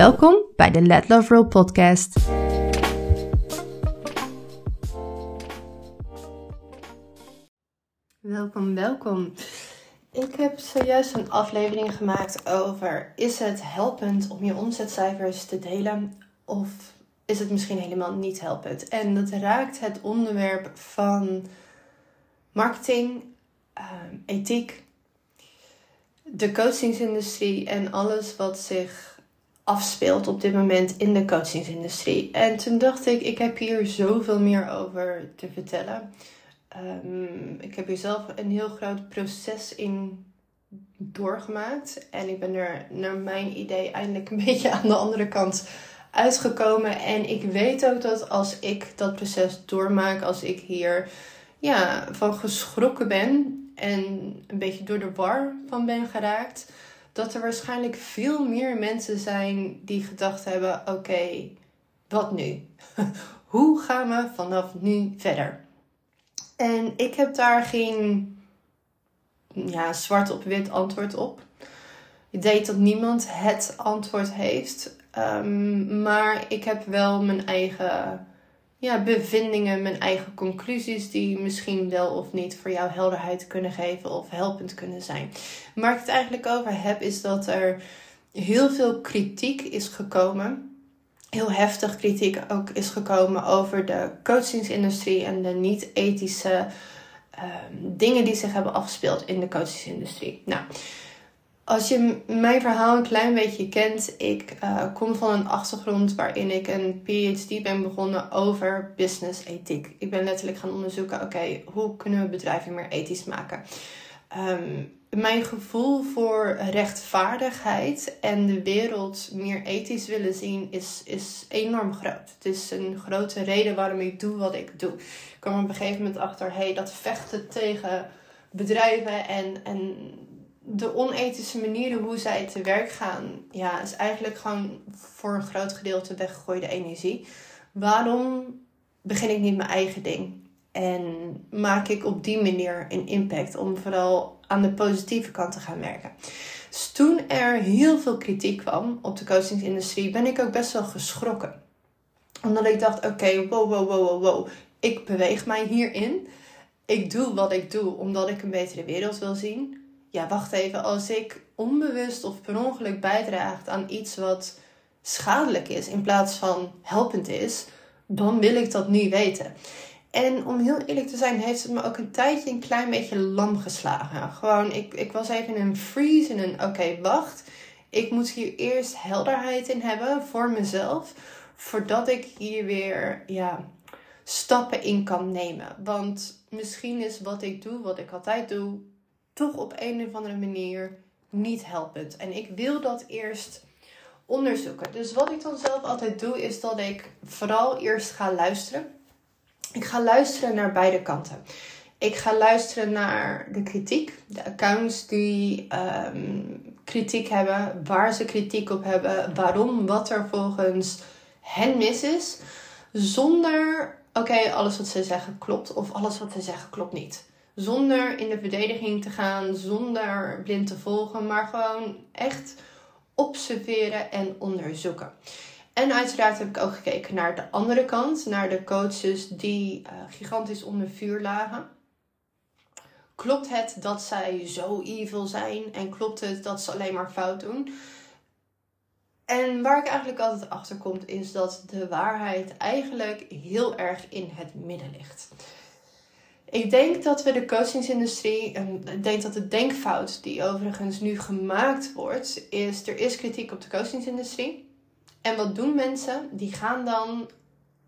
Welkom bij de Let Love Roll podcast. Welkom, welkom. Ik heb zojuist een aflevering gemaakt over is het helpend om je omzetcijfers te delen of is het misschien helemaal niet helpend? En dat raakt het onderwerp van marketing, ehm, ethiek, de coachingsindustrie en alles wat zich afspeelt op dit moment in de coachingsindustrie. En toen dacht ik, ik heb hier zoveel meer over te vertellen. Ehm, ik heb hier zelf een heel groot proces in doorgemaakt. En ik ben er naar mijn idee eindelijk een beetje aan de andere kant uitgekomen. En ik weet ook dat als ik dat proces doormaak, als ik hier ja, van geschrokken ben en een beetje door de war van ben geraakt, dat er waarschijnlijk veel meer mensen zijn die gedacht hebben: oké, wat nu? Hoe gaan we vanaf nu verder? En ik heb daar geen ja, zwart op wit antwoord op. Ik weet dat niemand het antwoord heeft. Um, maar ik heb wel mijn eigen ja, bevindingen, mijn eigen conclusies, die misschien wel of niet voor jou helderheid kunnen geven of helpend kunnen zijn. Waar ik het eigenlijk over heb, is dat er heel veel kritiek is gekomen. Heel heftig kritiek ook is gekomen over de coachingsindustrie en de niet-ethische um, dingen die zich hebben afgespeeld in de coachingsindustrie. Nou, als je mijn verhaal een klein beetje kent, ik uh, kom van een achtergrond waarin ik een PhD ben begonnen over business ethiek. Ik ben letterlijk gaan onderzoeken, oké, hoe kunnen we bedrijven meer ethisch maken? Um, mijn gevoel voor rechtvaardigheid en de wereld meer ethisch willen zien is, is enorm groot. Het is een grote reden waarom ik doe wat ik doe. Ik kwam op een gegeven moment achter, hey, dat vechten tegen bedrijven en, en de onethische manieren hoe zij te werk gaan, ja, is eigenlijk gewoon voor een groot gedeelte weggegooide energie. Waarom begin ik niet mijn eigen ding? En maak ik op die manier een impact om vooral aan de positieve kant te gaan werken. Dus toen er heel veel kritiek kwam op de coachingsindustrie, ben ik ook best wel geschrokken. Omdat ik dacht, oké, wow, wow, wow, wow, wow. Ik beweeg mij hierin. Ik doe wat ik doe omdat ik een betere wereld wil zien ja, wacht even, als ik onbewust of per ongeluk bijdraagt aan iets wat schadelijk is in plaats van helpend is, dan wil ik dat nu weten. En om heel eerlijk te zijn, heeft het me ook een tijdje een klein beetje lam geslagen. Gewoon, ik, ik was even in een freeze, in een oké, wacht. Ik moet hier eerst helderheid in hebben voor mezelf, voordat ik hier weer ja, stappen in kan nemen. Want misschien is wat ik doe, wat ik altijd doe, toch op een of andere manier niet helpend. En ik wil dat eerst onderzoeken. Dus wat ik dan zelf altijd doe, is dat ik vooral eerst ga luisteren. Ik ga luisteren naar beide kanten. Ik ga luisteren naar de kritiek, de accounts die ehm, kritiek hebben, waar ze kritiek op hebben, waarom, wat er volgens hen mis is, zonder, oké, alles wat ze zeggen klopt of alles wat ze zeggen klopt niet. Zonder in de verdediging te gaan, zonder blind te volgen, maar gewoon echt observeren en onderzoeken. En uiteraard heb ik ook gekeken naar de andere kant, naar de coaches die uh, gigantisch onder vuur lagen. Klopt het dat zij zo evil zijn en klopt het dat ze alleen maar fout doen? En waar ik eigenlijk altijd achter kom, is dat de waarheid eigenlijk heel erg in het midden ligt. Ik denk dat we de coachingsindustrie, en ik denk dat de denkfout die overigens nu gemaakt wordt, is er is kritiek op de coachingsindustrie. En wat doen mensen? Die gaan dan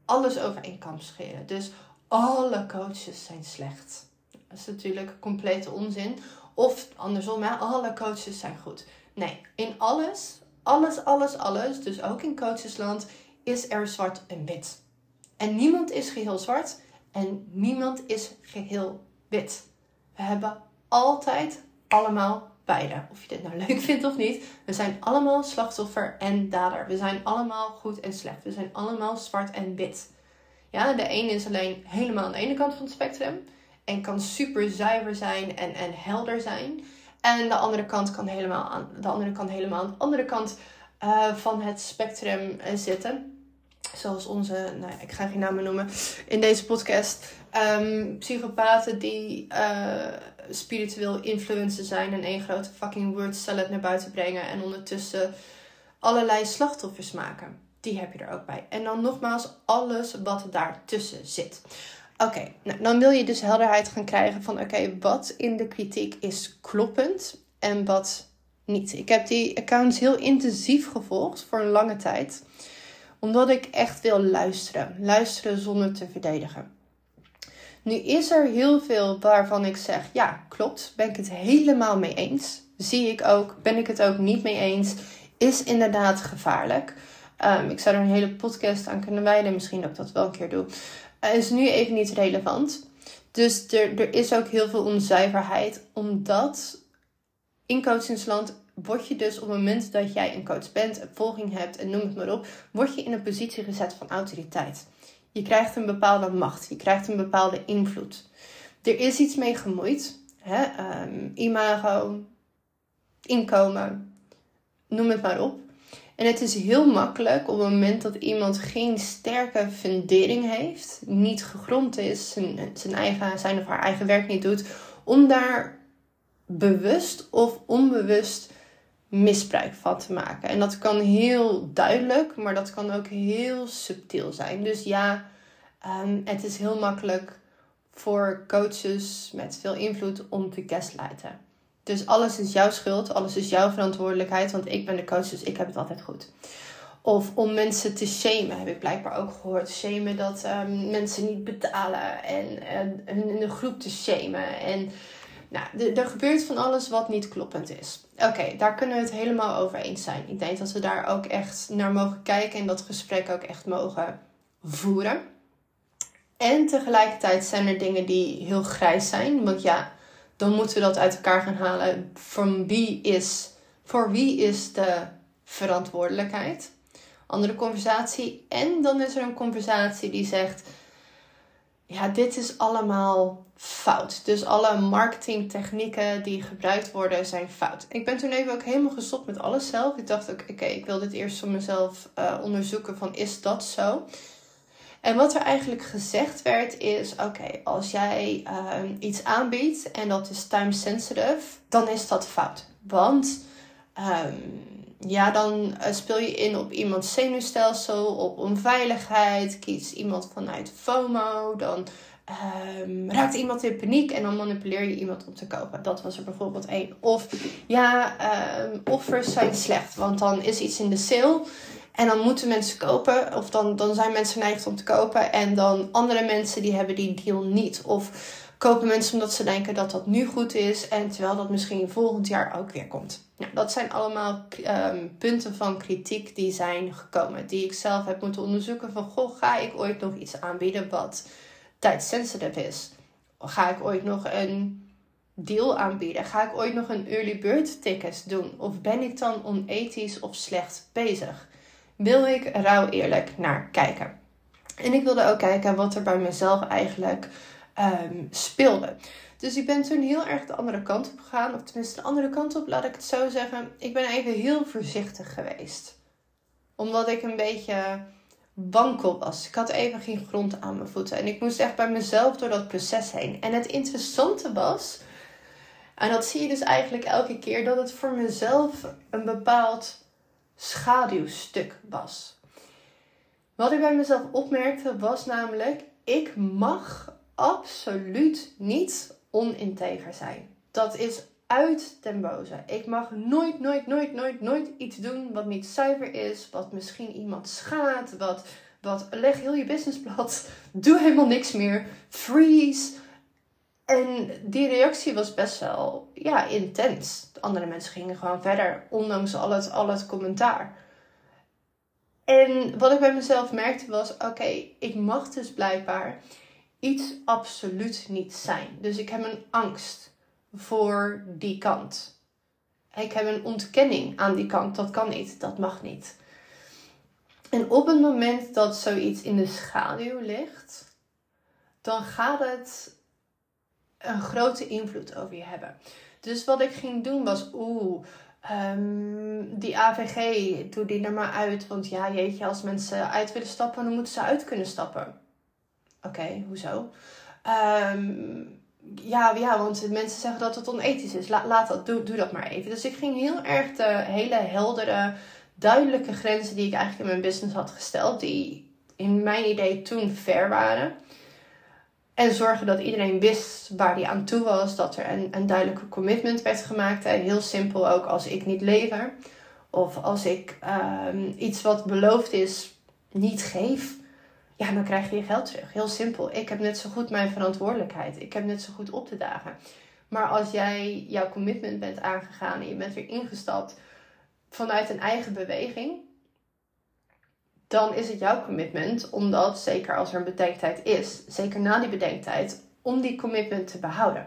alles over één kam scheren. Dus alle coaches zijn slecht. Dat is natuurlijk complete onzin. Of andersom, hè, alle coaches zijn goed. Nee, in alles alles, alles, alles, dus ook in coachesland, is er zwart en wit. En niemand is geheel zwart en niemand is geheel wit. We hebben altijd allemaal beide. Of je dit nou leuk vindt of niet. We zijn allemaal slachtoffer en dader. We zijn allemaal goed en slecht. We zijn allemaal zwart en wit. Ja, de ene is alleen helemaal aan de ene kant van het spectrum. En kan super zuiver zijn en, en helder zijn. En de andere kant kan helemaal aan de andere kant helemaal aan de andere kant uh, van het spectrum uh, zitten. Zoals onze, nou ik ga geen namen noemen in deze podcast. Um, psychopaten die uh, spiritueel influencer zijn en één grote fucking word salad naar buiten brengen. En ondertussen allerlei slachtoffers maken. Die heb je er ook bij. En dan nogmaals, alles wat daartussen zit. Oké, nou, dan wil je dus helderheid gaan krijgen van oké, wat in de kritiek is kloppend en wat niet. Ik heb die accounts heel intensief gevolgd voor een lange tijd, omdat ik echt wil luisteren. Luisteren zonder te verdedigen. Nu is er heel veel waarvan ik zeg, ja, klopt, ben ik het helemaal mee eens. Zie ik ook, ben ik het ook niet mee eens, is inderdaad gevaarlijk. Um, ik zou er een hele podcast aan kunnen wijden, misschien dat ik dat wel een keer doe. Uh, is nu even niet relevant. Dus er, er is ook heel veel onzuiverheid, omdat in coachingsland word je dus op het moment dat jij een coach bent, een volging hebt en noem het maar op, word je in een positie gezet van autoriteit. Je krijgt een bepaalde macht, je krijgt een bepaalde invloed. Er is iets mee gemoeid. Hè? Um, imago, inkomen, noem het maar op. En het is heel makkelijk op het moment dat iemand geen sterke fundering heeft, niet gegrond is, zijn, zijn, eigen, zijn of haar eigen werk niet doet, om daar bewust of onbewust misbruik van te maken. En dat kan heel duidelijk, maar dat kan ook heel subtiel zijn. Dus ja, um, het is heel makkelijk voor coaches met veel invloed om te gaslighten. Dus alles is jouw schuld, alles is jouw verantwoordelijkheid, want ik ben de coach, dus ik heb het altijd goed. Of om mensen te shamen, heb ik blijkbaar ook gehoord. Shamen dat um, mensen niet betalen en, en hun in de groep te shamen. En nou, er gebeurt van alles wat niet kloppend is. Oké, daar kunnen we het helemaal over eens zijn. Ik denk dat we daar ook echt naar mogen kijken en dat gesprek ook echt mogen voeren. En tegelijkertijd zijn er dingen die heel grijs zijn. Want ja, dan moeten we dat uit elkaar gaan halen. Voor wie is, voor wie is de verantwoordelijkheid? Andere conversatie. En dan is er een conversatie die zegt: Ja, dit is allemaal fout. Dus alle marketingtechnieken die gebruikt worden zijn fout. Ik ben toen even ook helemaal gestopt met alles zelf. Ik dacht ook: Oké, ik wil dit eerst voor mezelf uh, onderzoeken: van is dat zo? En wat er eigenlijk gezegd werd is: oké, als jij uh, iets aanbiedt en dat is time sensitive, dan is dat fout. Want um, ja, dan uh, speel je in op iemands zenuwstelsel, op onveiligheid, kies iemand vanuit FOMO, dan um, raakt iemand in paniek en dan manipuleer je iemand om te kopen. Dat was er bijvoorbeeld één. Of ja, um, offers zijn slecht, want dan is iets in de sale. En dan moeten mensen kopen, of dan, dan zijn mensen geneigd om te kopen. En dan andere mensen die hebben die deal niet. Of kopen mensen omdat ze denken dat dat nu goed is. En terwijl dat misschien volgend jaar ook weer komt. Nou, dat zijn allemaal um, punten van kritiek die zijn gekomen. Die ik zelf heb moeten onderzoeken van, goh, ga ik ooit nog iets aanbieden wat tijdsensitive is? Ga ik ooit nog een deal aanbieden? Ga ik ooit nog een early bird ticket doen? Of ben ik dan onethisch of slecht bezig? wil ik rauw eerlijk naar kijken. En ik wilde ook kijken wat er bij mezelf eigenlijk um, speelde. Dus ik ben toen heel erg de andere kant op gegaan. Of tenminste de andere kant op, laat ik het zo zeggen. Ik ben even heel voorzichtig geweest. Omdat ik een beetje wankel was. Ik had even geen grond aan mijn voeten. En ik moest echt bij mezelf door dat proces heen. En het interessante was... En dat zie je dus eigenlijk elke keer. Dat het voor mezelf een bepaald schaduwstuk was. Wat ik bij mezelf opmerkte was namelijk, ik mag absoluut niet oninteger zijn. Dat is uit ten boze. Ik mag nooit, nooit, nooit, nooit, nooit iets doen wat niet zuiver is, wat misschien iemand schaadt, wat, wat leg heel je business plat, doe helemaal niks meer, freeze. En die reactie was best wel ja, intens. andere mensen gingen gewoon verder, ondanks al het, al het commentaar. En wat ik bij mezelf merkte was: oké, ik mag dus blijkbaar iets absoluut niet zijn. Dus ik heb een angst voor die kant. Ik heb een ontkenning aan die kant. Dat kan niet, dat mag niet. En op het moment dat zoiets in de schaduw ligt, dan gaat het een grote invloed over je hebben. Dus wat ik ging doen was, oeh, um, die AVG, doe die er maar uit. Want ja, jeetje, als mensen uit willen stappen, dan moeten ze uit kunnen stappen. Oké, hoezo? Um, ja, ja, want mensen zeggen dat het onethisch is. laat dat, doe, dat maar even. Dus ik ging heel erg de hele heldere, duidelijke grenzen die ik eigenlijk in mijn business had gesteld, die in mijn idee toen fair waren. En zorgen dat iedereen wist waar die aan toe was. Dat er een, een duidelijke commitment werd gemaakt. En heel simpel ook als ik niet lever. Of als ik um, iets wat beloofd is niet geef ja, dan krijg je je geld terug. Heel simpel. Ik heb net zo goed mijn verantwoordelijkheid. Ik heb net zo goed op te dagen. Maar als jij jouw commitment bent aangegaan en je bent weer ingestapt vanuit een eigen beweging, dan is het jouw commitment, omdat zeker als er een bedenktijd is, zeker na die bedenktijd, om die commitment te behouden.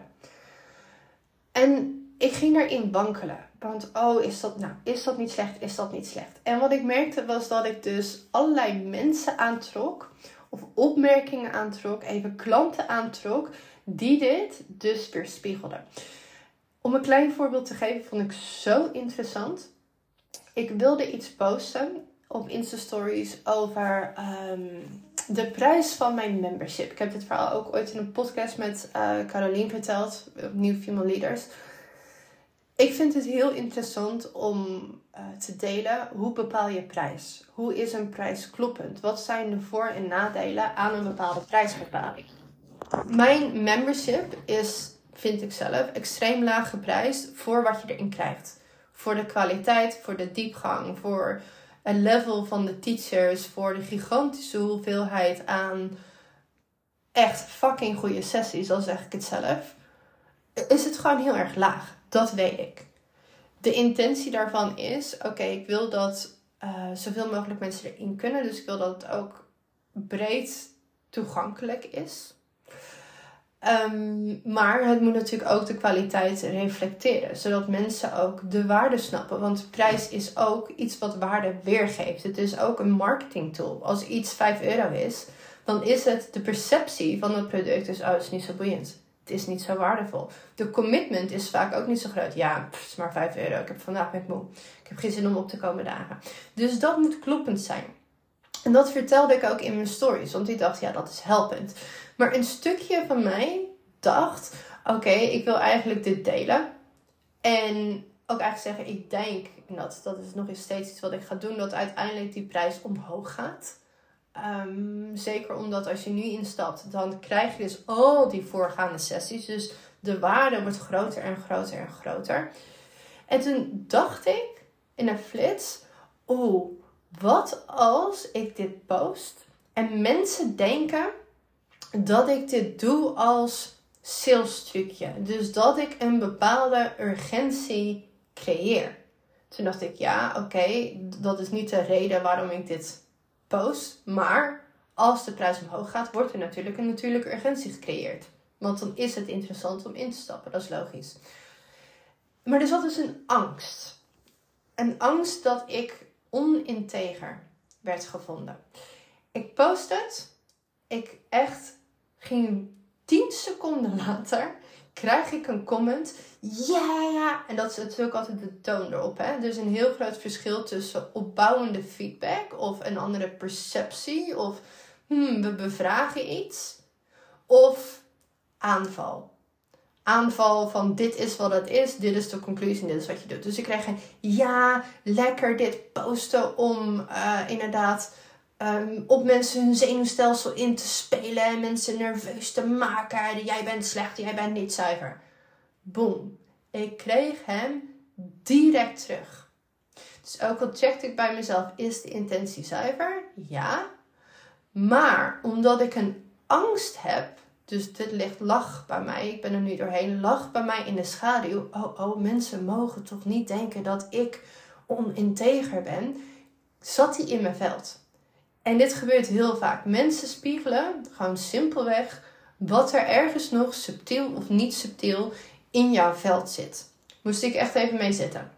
En ik ging daarin wankelen. Want oh, is dat, nou, is dat niet slecht? Is dat niet slecht? En wat ik merkte was dat ik dus allerlei mensen aantrok. Of opmerkingen aantrok. Even klanten aantrok. Die dit dus weer spiegelden. Om een klein voorbeeld te geven vond ik zo interessant. Ik wilde iets posten op Insta Stories over um, de prijs van mijn membership. Ik heb dit verhaal ook ooit in een podcast met uh, Caroline verteld. New Female Leaders. Ik vind het heel interessant om uh, te delen hoe bepaal je prijs? Hoe is een prijs kloppend? Wat zijn de voor- en nadelen aan een bepaalde prijsbepaling? Mijn membership is, vind ik zelf, extreem laag geprijsd voor wat je erin krijgt. Voor de kwaliteit, voor de diepgang, voor het level van de teachers, voor de gigantische hoeveelheid aan echt fucking goede sessies, al zeg ik het zelf, is het gewoon heel erg laag. Dat weet ik. De intentie daarvan is: oké, ik wil dat uh, zoveel mogelijk mensen erin kunnen. Dus ik wil dat het ook breed toegankelijk is. Um, maar het moet natuurlijk ook de kwaliteit reflecteren, zodat mensen ook de waarde snappen. Want prijs is ook iets wat waarde weergeeft. Het is ook een marketing tool. Als iets 5 euro is, dan is het de perceptie van het product, dus oh, het is niet zo boeiend het is niet zo waardevol. De commitment is vaak ook niet zo groot. Ja, is maar 5 euro. Ik heb vandaag met moe. Ik heb geen zin om op te komen dagen. Dus dat moet kloppend zijn. En dat vertelde ik ook in mijn stories. Want ik dacht, ja, dat is helpend. Maar een stukje van mij dacht, oké, ik wil eigenlijk dit delen. En ook eigenlijk zeggen, ik denk, en dat, dat is nog steeds iets wat ik ga doen, dat uiteindelijk die prijs omhoog gaat. Um, zeker omdat als je nu instapt, dan krijg je dus al die voorgaande sessies. Dus de waarde wordt groter en groter en groter. En toen dacht ik in een flits: oeh, wat als ik dit post en mensen denken dat ik dit doe als sales trucje. Dus dat ik een bepaalde urgentie creëer. Toen dacht ik, ja, oké, dat is niet de reden waarom ik dit post. Maar als de prijs omhoog gaat, wordt er natuurlijk een natuurlijke urgentie gecreëerd. Want dan is het interessant om in te stappen, dat is logisch. Maar er zat dus een angst. Een angst dat ik oninteger werd gevonden. Ik post het. Ik echt ging 10 seconden later krijg ik een comment. Ja, ja. En dat is natuurlijk altijd de toon erop. Hè? Is een heel groot verschil tussen opbouwende feedback of een andere perceptie. Of hmm, we bevragen iets. Of aanval. Aanval van dit is wat het is, dit is de conclusie, dit is wat je doet. Dus ik krijg een ja, lekker dit posten om uh, inderdaad um, op mensen hun zenuwstelsel in te spelen en mensen nerveus te maken. Jij bent slecht, jij bent niet zuiver. Boom. Ik kreeg hem direct terug. Dus ook al checkte ik bij mezelf, is de intentie zuiver? Ja. Maar omdat ik een angst heb Dus dit licht lag bij mij. Ik ben er nu doorheen. Lag bij mij in de schaduw. Oh, oh, mensen mogen toch niet denken dat ik oninteger ben. Zat hij in mijn veld. En dit gebeurt heel vaak. Mensen spiegelen gewoon simpelweg wat er ergens nog subtiel of niet subtiel in jouw veld zit. Moest ik echt even mee zitten.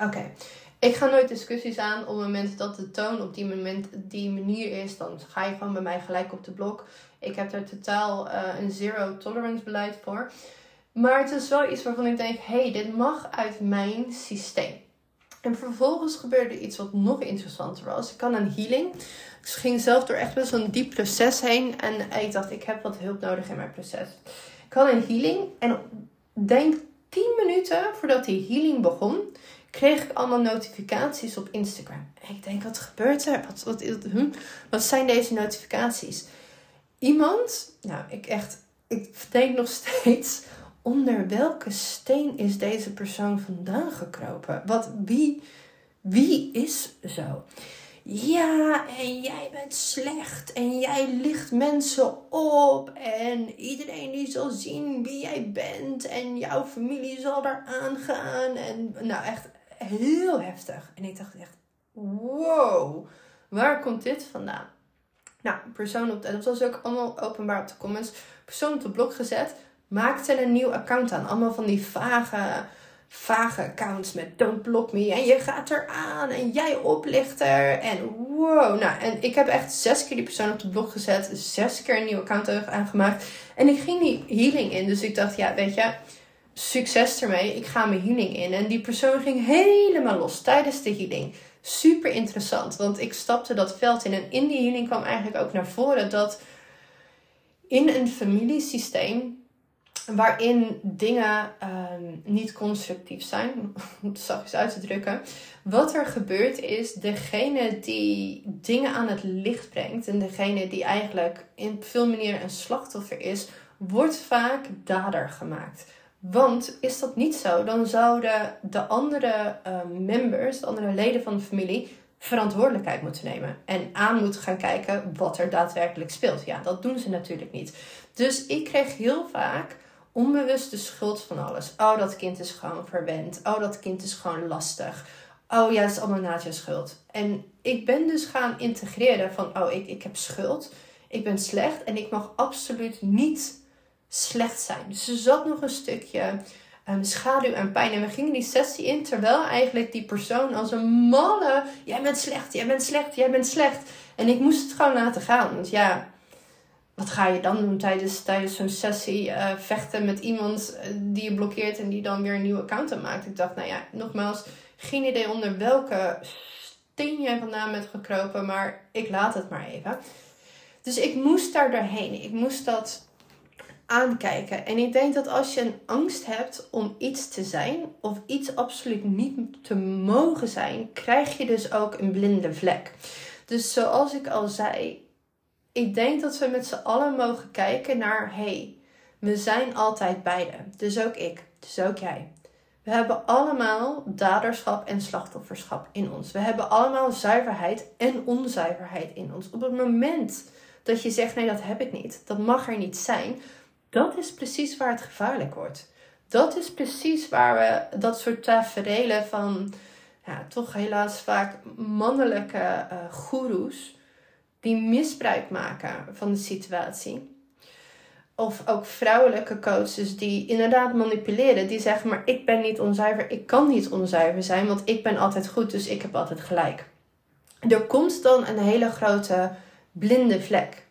Oké. Ik ga nooit discussies aan. Op het moment dat de toon op die, moment, die manier is, dan ga je gewoon bij mij gelijk op de blok. Ik heb daar totaal uh, een zero tolerance beleid voor. Maar het is wel iets waarvan ik denk: hé, hey, dit mag uit mijn systeem. En vervolgens gebeurde iets wat nog interessanter was. Ik kan een healing. Dus ik ging zelf door echt wel een diep proces heen. En ik dacht, ik heb wat hulp nodig in mijn proces. Ik had een healing. En denk 10 minuten voordat die healing begon, kreeg ik allemaal notificaties op Instagram. En ik denk, wat gebeurt er? Wat, wat, hm? wat zijn deze notificaties? Iemand, nou, ik echt, ik denk nog steeds, onder welke steen is deze persoon vandaan gekropen? Wat, wie, wie is zo? Ja, en jij bent slecht en jij licht mensen op en iedereen die zal zien wie jij bent en jouw familie zal daar aangaan en nou echt heel heftig. En ik dacht echt, wow, waar komt dit vandaan? Nou, persoon op, dat was ook allemaal openbaar op de comments, persoon op de blog gezet, maakte een nieuw account aan. Allemaal van die vage vage accounts met don't block me en je gaat eraan en jij oplichter en wow. Nou, en ik heb echt zes keer die persoon op de blog gezet, zes keer een nieuw account aangemaakt en ik ging die healing in. Dus ik dacht, ja, weet je, succes ermee, ik ga mijn healing in. En die persoon ging helemaal los tijdens de healing. Super interessant, want ik stapte dat veld in en in die healing kwam eigenlijk ook naar voren dat in een familiesysteem waarin dingen ehm, niet constructief zijn, om het zachtjes uit te drukken. Wat er gebeurt is, degene die dingen aan het licht brengt en degene die eigenlijk in veel manieren een slachtoffer is, wordt vaak dader gemaakt. Want is dat niet zo, dan zouden de andere ehm, members, de andere leden van de familie, verantwoordelijkheid moeten nemen. En aan moeten gaan kijken wat er daadwerkelijk speelt. Ja, dat doen ze natuurlijk niet. Dus ik kreeg heel vaak onbewust de schuld van alles. Oh, dat kind is gewoon verwend. Oh, dat kind is gewoon lastig. Oh ja, dat is allemaal je schuld. En ik ben dus gaan integreren van, oh, ik, ik heb schuld. Ik ben slecht en ik mag absoluut niet slecht zijn. Dus er zat nog een stukje um, schaduw en pijn. En we gingen die sessie in terwijl eigenlijk die persoon als een malle... Jij bent slecht, jij bent slecht, jij bent slecht. En ik moest het gewoon laten gaan. Want ja, wat ga je dan doen tijdens, tijdens zo'n sessie? Uh, vechten met iemand eh, die je blokkeert en die dan weer een nieuwe account aanmaakt. Ik dacht, nou ja, nogmaals, geen idee onder welke steen jij vandaan bent gekropen, maar ik laat het maar even. Dus ik moest daar doorheen. Ik moest dat aankijken. En ik denk dat als je een angst hebt om iets te zijn of iets absoluut niet te mogen zijn, krijg je dus ook een blinde vlek. Dus zoals ik al zei, ik denk dat we met z'n allen mogen kijken naar: hey, we zijn altijd beide. Dus ook ik, dus ook jij. We hebben allemaal daderschap en slachtofferschap in ons. We hebben allemaal zuiverheid en onzuiverheid in ons. Op het moment dat je zegt: nee, dat heb ik niet, dat mag er niet zijn, dat is precies waar het gevaarlijk wordt. Dat is precies waar we dat soort taferelen van, ja, toch helaas vaak mannelijke uh, goeroes die misbruik maken van de situatie. Of ook vrouwelijke coaches die inderdaad manipuleren. Die zeggen, maar ik ben niet onzuiver. Ik kan niet onzuiver zijn, want ik ben altijd goed, dus ik heb altijd gelijk. Er komt dan een hele grote blinde vlek.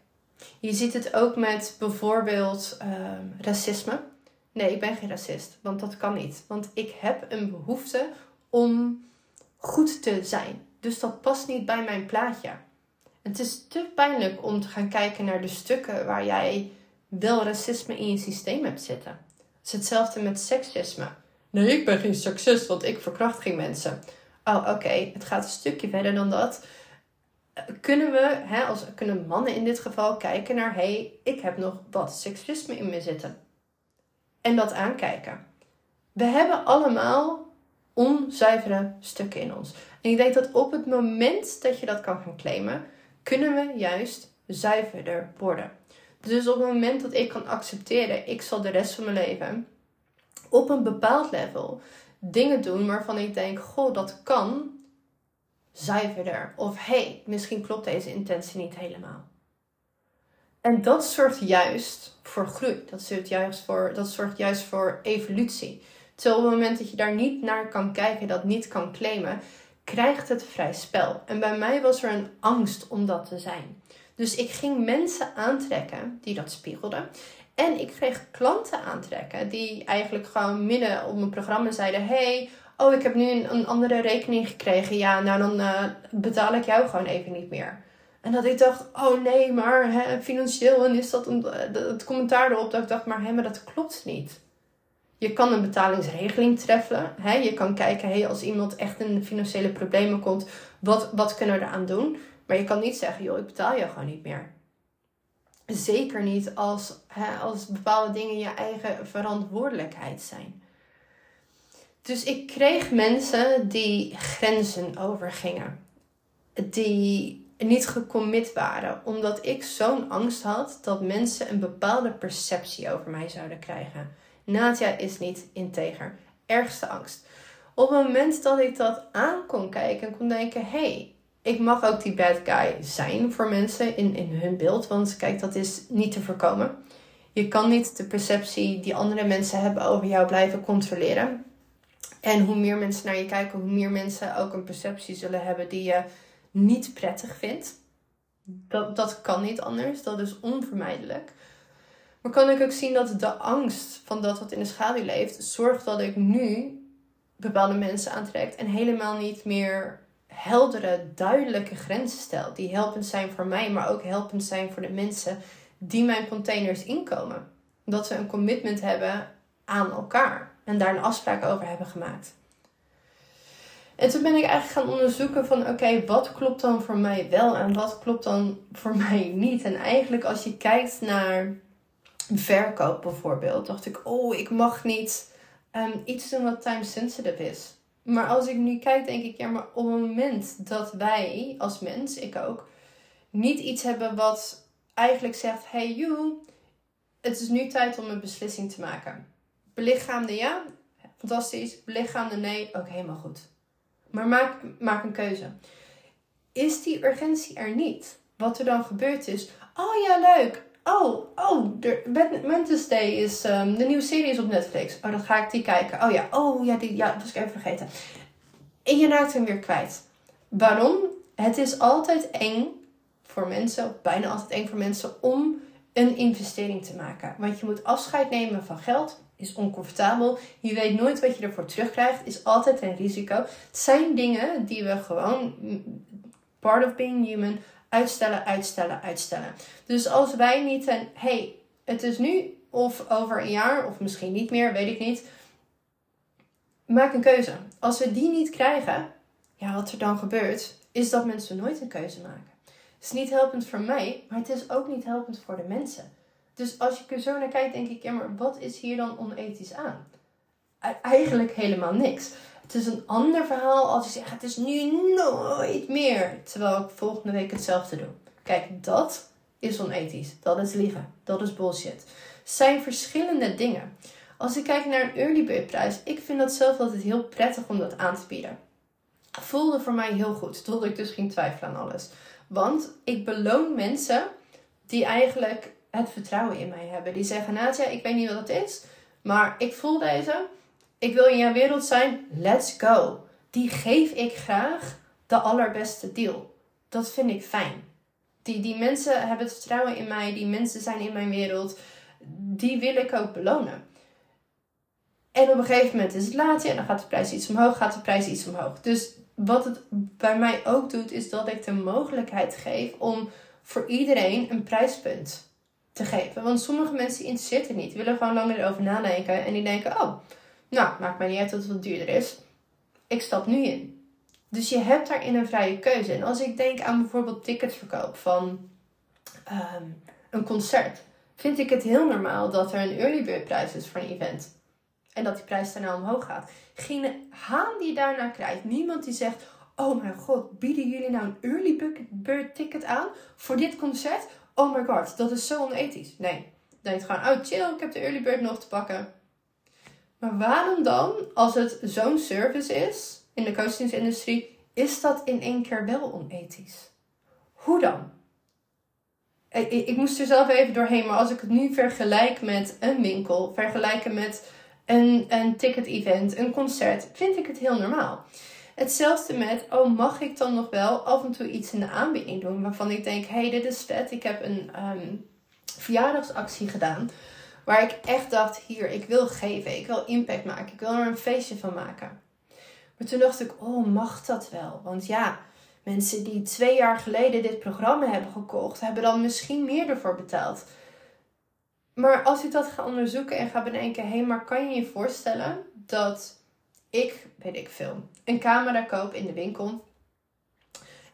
Je ziet het ook met bijvoorbeeld ehm, racisme. Nee, ik ben geen racist, want dat kan niet. Want ik heb een behoefte om goed te zijn. Dus dat past niet bij mijn plaatje. Het is te pijnlijk om te gaan kijken naar de stukken waar jij wel racisme in je systeem hebt zitten. Het is hetzelfde met seksisme. Nee, ik ben geen seksist, want ik verkracht geen mensen. Oh, oké, het gaat een stukje verder dan dat. Kunnen we, hè, als kunnen mannen in dit geval, kijken naar: hé, hey, ik heb nog wat seksisme in me zitten. En dat aankijken. We hebben allemaal onzuivere stukken in ons. En ik denk dat op het moment dat je dat kan gaan claimen, kunnen we juist zuiverder worden. Dus op het moment dat ik kan accepteren, ik zal de rest van mijn leven op een bepaald level dingen doen waarvan ik denk, goh, dat kan zuiverder. Of hey, misschien klopt deze intentie niet helemaal. En dat zorgt juist voor groei. Dat zorgt juist voor, dat zorgt juist voor evolutie. Terwijl op het moment dat je daar niet naar kan kijken, dat niet kan claimen, krijgt het vrij spel. En bij mij was er een angst om dat te zijn. Dus ik ging mensen aantrekken die dat spiegelden. En ik kreeg klanten aantrekken die eigenlijk gewoon midden op mijn programma zeiden: Hey, oh, ik heb nu een, andere rekening gekregen. Ja, nou dan uh, betaal ik jou gewoon even niet meer. En dat ik dacht: Oh nee, maar hè, financieel en is dat een, eh, het commentaar erop. Dat ik dacht: Maar hé, maar dat klopt niet. Je kan een betalingsregeling treffen. Hè? Je kan kijken, hey, als iemand echt in financiële problemen komt, wat, wat kunnen we eraan doen? Maar je kan niet zeggen, joh, ik betaal je gewoon niet meer. Zeker niet als, hè, als bepaalde dingen je eigen verantwoordelijkheid zijn. Dus ik kreeg mensen die grenzen overgingen. Die niet gecommit waren. Omdat ik zo'n angst had dat mensen een bepaalde perceptie over mij zouden krijgen. Nadia is niet integer. Ergste angst. Op het moment dat ik dat aan kon kijken en kon denken: hey, ik mag ook die bad guy zijn voor mensen in, in hun beeld. Want kijk, dat is niet te voorkomen. Je kan niet de perceptie die andere mensen hebben over jou blijven controleren. En hoe meer mensen naar je kijken, hoe meer mensen ook een perceptie zullen hebben die je niet prettig vindt. Dat, dat kan niet anders, dat is onvermijdelijk. Maar kan ik ook zien dat de angst van dat wat in de schaduw leeft, zorgt dat ik nu bepaalde mensen aantrek en helemaal niet meer heldere, duidelijke grenzen stel. Die helpend zijn voor mij, maar ook helpend zijn voor de mensen die mijn containers inkomen. Dat ze een commitment hebben aan elkaar en daar een afspraak over hebben gemaakt. En toen ben ik eigenlijk gaan onderzoeken van oké, wat klopt dan voor mij wel en wat klopt dan voor mij niet. En eigenlijk als je kijkt naar verkoop bijvoorbeeld, dacht ik, oh, ik mag niet um, iets doen wat time sensitive is. Maar als ik nu kijk, denk ik, ja, maar op het moment dat wij als mens, ik ook, niet iets hebben wat eigenlijk zegt: hey, you, het is nu tijd om een beslissing te maken. Belichaamde ja, fantastisch. Belichaamde nee, ook helemaal goed. Maar maak, maak een keuze. Is die urgentie er niet? Wat er dan gebeurt is: oh ja, leuk. Oh, oh, Mentis Day is um, de nieuwe serie is op Netflix. Oh, dan ga ik die kijken. Oh ja, oh ja, die ja, dat was ik even vergeten. En je raakt hem weer kwijt. Waarom? Het is altijd eng voor mensen, bijna altijd eng voor mensen, om een investering te maken. Want je moet afscheid nemen van geld, is oncomfortabel. Je weet nooit wat je ervoor terugkrijgt, is altijd een risico. Het zijn dingen die we gewoon, mm, part of being human, uitstellen, uitstellen, uitstellen. Dus als wij niet een, hey, het is nu of over een jaar of misschien niet meer, weet ik niet. Maak een keuze. Als we die niet krijgen, ja, wat er dan gebeurt, is dat mensen nooit een keuze maken. Het is niet helpend voor mij, maar het is ook niet helpend voor de mensen. Dus als je er zo naar kijkt, denk ik, ja, maar wat is hier dan onethisch aan? Eigenlijk helemaal niks. Het is een ander verhaal als je zegt: het is nu nooit meer. Terwijl ik volgende week hetzelfde doe. Kijk, dat is onethisch. Dat is liegen. Dat is bullshit. Zijn verschillende dingen. Als ik kijk naar een early bird prijs, ik vind dat zelf altijd heel prettig om dat aan te bieden. Voelde voor mij heel goed, tot ik dus ging twijfelen aan alles. Want ik beloon mensen die eigenlijk het vertrouwen in mij hebben. Die zeggen, Nadia, ik weet niet wat het is, maar ik voel deze ik wil in jouw wereld zijn, let's go. Die geef ik graag de allerbeste deal. Dat vind ik fijn. Die, die mensen hebben het vertrouwen in mij, die mensen zijn in mijn wereld. Die wil ik ook belonen. En op een gegeven moment is het laat, ja, dan gaat de prijs iets omhoog, gaat de prijs iets omhoog. Dus wat het bij mij ook doet, is dat ik de mogelijkheid geef om voor iedereen een prijspunt te geven. Want sommige mensen interesseert het niet, willen gewoon langer erover nadenken en die denken, oh, nou, maakt mij niet uit dat het wat duurder is. Ik stap nu in. Dus je hebt daarin een vrije keuze. En als ik denk aan bijvoorbeeld ticketverkoop van ehm, een concert, vind ik het heel normaal dat er een early bird prijs is voor een event. En dat die prijs daarna omhoog gaat. Geen haan die daarna krijgt. Niemand die zegt: Oh mijn god, bieden jullie nou een early bird ticket aan voor dit concert? oh my god, dat is zo onethisch. Nee, denk gewoon, oh chill, ik heb de early bird nog te pakken. Maar waarom dan, als het zo'n service is in de coachingsindustrie, is dat in één keer wel onethisch? Hoe dan? Ik, ik, moest er zelf even doorheen, maar als ik het nu vergelijk met een winkel, vergelijken met een, een ticket-event, een concert, vind ik het heel normaal. Hetzelfde met, oh mag ik dan nog wel af en toe iets in de aanbieding doen waarvan ik denk, hey dit is vet, ik heb een um, verjaardagsactie gedaan waar ik echt dacht, hier, ik wil geven, ik wil impact maken, ik wil er een feestje van maken. Maar toen dacht ik, oh mag dat wel? Want ja, mensen die twee jaar geleden dit programma hebben gekocht, hebben dan misschien meer ervoor betaald. Maar als ik dat ga onderzoeken en ga bedenken, hé, maar kan je je voorstellen dat ik, weet ik veel, een camera koop in de winkel.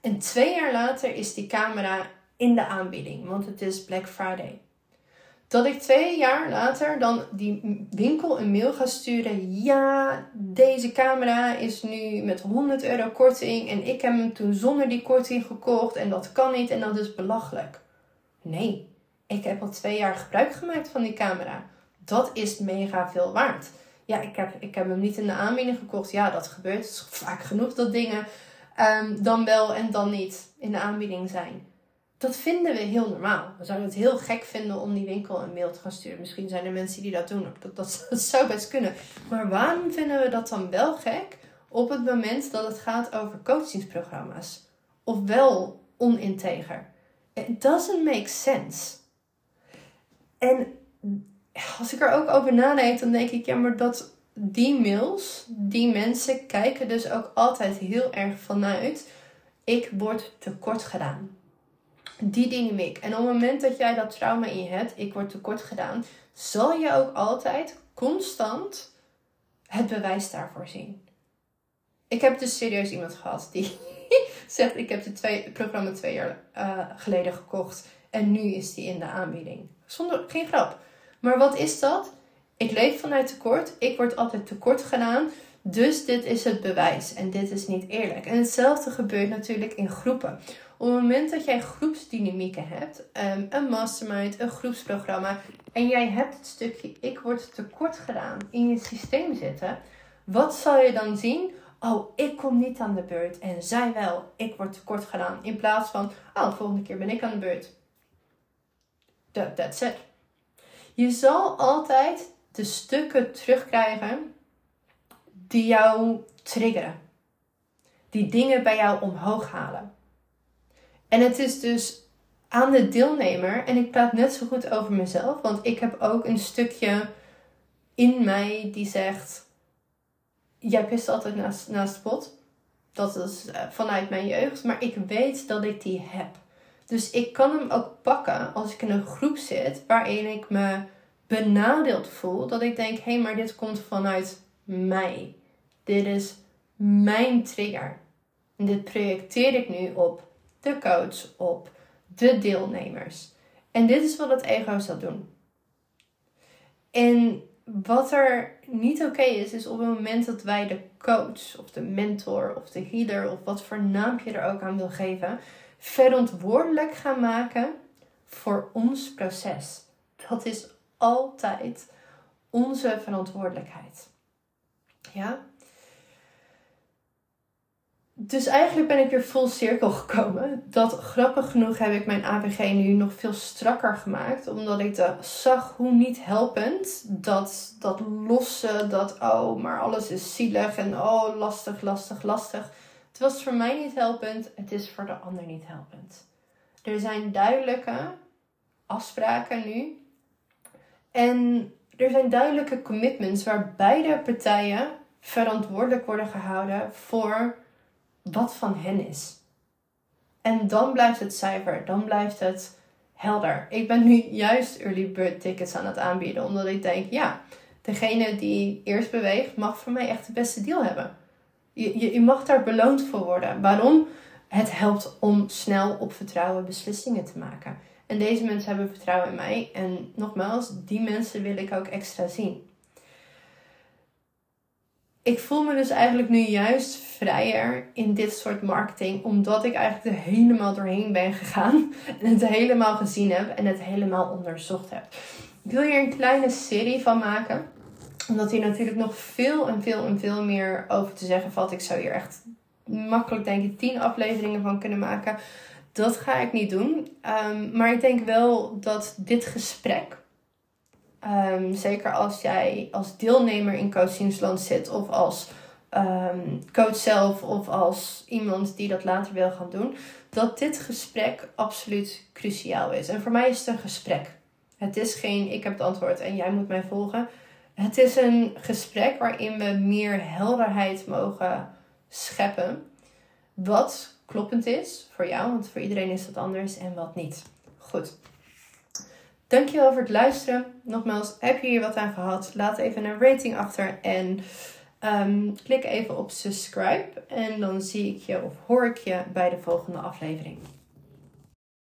En twee jaar later is die camera in de aanbieding, want het is Black Friday. Dat ik twee jaar later dan die winkel een mail ga sturen. Ja, deze camera is nu met 100 euro korting. En ik heb hem toen zonder die korting gekocht. En dat kan niet en dat is belachelijk. Nee, ik heb al twee jaar gebruik gemaakt van die camera. Dat is mega veel waard. Ja, ik heb, ik heb hem niet in de aanbieding gekocht. Ja, dat gebeurt. Het is vaak genoeg dat dingen um, dan wel en dan niet in de aanbieding zijn. Dat vinden we heel normaal. We zouden het heel gek vinden om die winkel een mail te gaan sturen. Misschien zijn er mensen die dat doen. Dat, dat, zou best kunnen. Maar waarom vinden we dat dan wel gek op het moment dat het gaat over coachingsprogramma's? Of wel oninteger? It doesn't make sense. En als ik er ook over nadenk, dan denk ik, ja, maar dat die mails, die mensen kijken dus ook altijd heel erg vanuit, ik word tekort gedaan. Die dynamiek. En op het moment dat jij dat trauma in je hebt, ik word tekort gedaan, zal je ook altijd constant het bewijs daarvoor zien. Ik heb dus serieus iemand gehad die zegt: Ik heb het programma twee jaar uh, geleden gekocht en nu is die in de aanbieding. Zonder geen grap. Maar wat is dat? Ik leef vanuit tekort. Ik word altijd tekort gedaan. Dus dit is het bewijs. En dit is niet eerlijk. En hetzelfde gebeurt natuurlijk in groepen. Op het moment dat jij groepsdynamieken hebt, ehm, een mastermind, een groepsprogramma, en jij hebt het stukje ik word tekort gedaan in je systeem zitten, wat zal je dan zien? Oh, ik kom niet aan de beurt en zij wel. Ik word tekort gedaan. In plaats van, oh, de volgende keer ben ik aan de beurt. That, that's it. Je zal altijd de stukken terugkrijgen die jou triggeren. Die dingen bij jou omhoog halen. En het is dus aan de deelnemer, en ik praat net zo goed over mezelf, want ik heb ook een stukje in mij die zegt: Jij pist altijd naast, naast pot. Dat is eh, vanuit mijn jeugd, maar ik weet dat ik die heb. Dus ik kan hem ook pakken als ik in een groep zit waarin ik me benadeeld voel. Dat ik denk, hé, hey, maar dit komt vanuit mij. Dit is mijn trigger. En dit projecteer ik nu op de coach, op de deelnemers. En dit is wat het ego zal doen. En wat er niet oké is, is op het moment dat wij de coach of de mentor of de healer of wat voor naampje er ook aan wil geven, verantwoordelijk gaan maken voor ons proces. Dat is altijd onze verantwoordelijkheid. Ja? Dus eigenlijk ben ik weer vol cirkel gekomen. Dat grappig genoeg heb ik mijn APG nu nog veel strakker gemaakt. Omdat ik de, zag hoe niet helpend dat, dat losse, dat oh, maar alles is zielig en oh, lastig, lastig, lastig het was voor mij niet helpend, het is voor de ander niet helpend. Er zijn duidelijke afspraken nu. En er zijn duidelijke commitments waar beide partijen verantwoordelijk worden gehouden voor wat van hen is. En dan blijft het cijfer, dan blijft het helder. Ik ben nu juist early bird tickets aan het aanbieden, omdat ik denk, ja, degene die eerst beweegt mag voor mij echt de beste deal hebben. Je, je, je mag daar beloond voor worden. Waarom? Het helpt om snel op vertrouwen beslissingen te maken. En deze mensen hebben vertrouwen in mij. En nogmaals, die mensen wil ik ook extra zien. Ik voel me dus eigenlijk nu juist vrijer in dit soort marketing, omdat ik eigenlijk er helemaal doorheen ben gegaan en het helemaal gezien heb en het helemaal onderzocht heb. Ik wil hier een kleine serie van maken, omdat hier natuurlijk nog veel en veel en veel meer over te zeggen valt. Ik zou hier echt makkelijk, denk ik, tien afleveringen van kunnen maken. Dat ga ik niet doen. Ehm, maar ik denk wel dat dit gesprek, ehm, zeker als jij als deelnemer in coachingsland zit of als ehm, coach zelf of als iemand die dat later wil gaan doen, dat dit gesprek absoluut cruciaal is. En voor mij is het een gesprek. Het is geen ik heb het antwoord en jij moet mij volgen. Het is een gesprek waarin we meer helderheid mogen scheppen. Wat kloppend is voor jou, want voor iedereen is dat anders en wat niet. Goed. Dankjewel voor het luisteren. Nogmaals, heb je hier wat aan gehad? Laat even een rating achter en um, klik even op subscribe. En dan zie ik je of hoor ik je bij de volgende aflevering.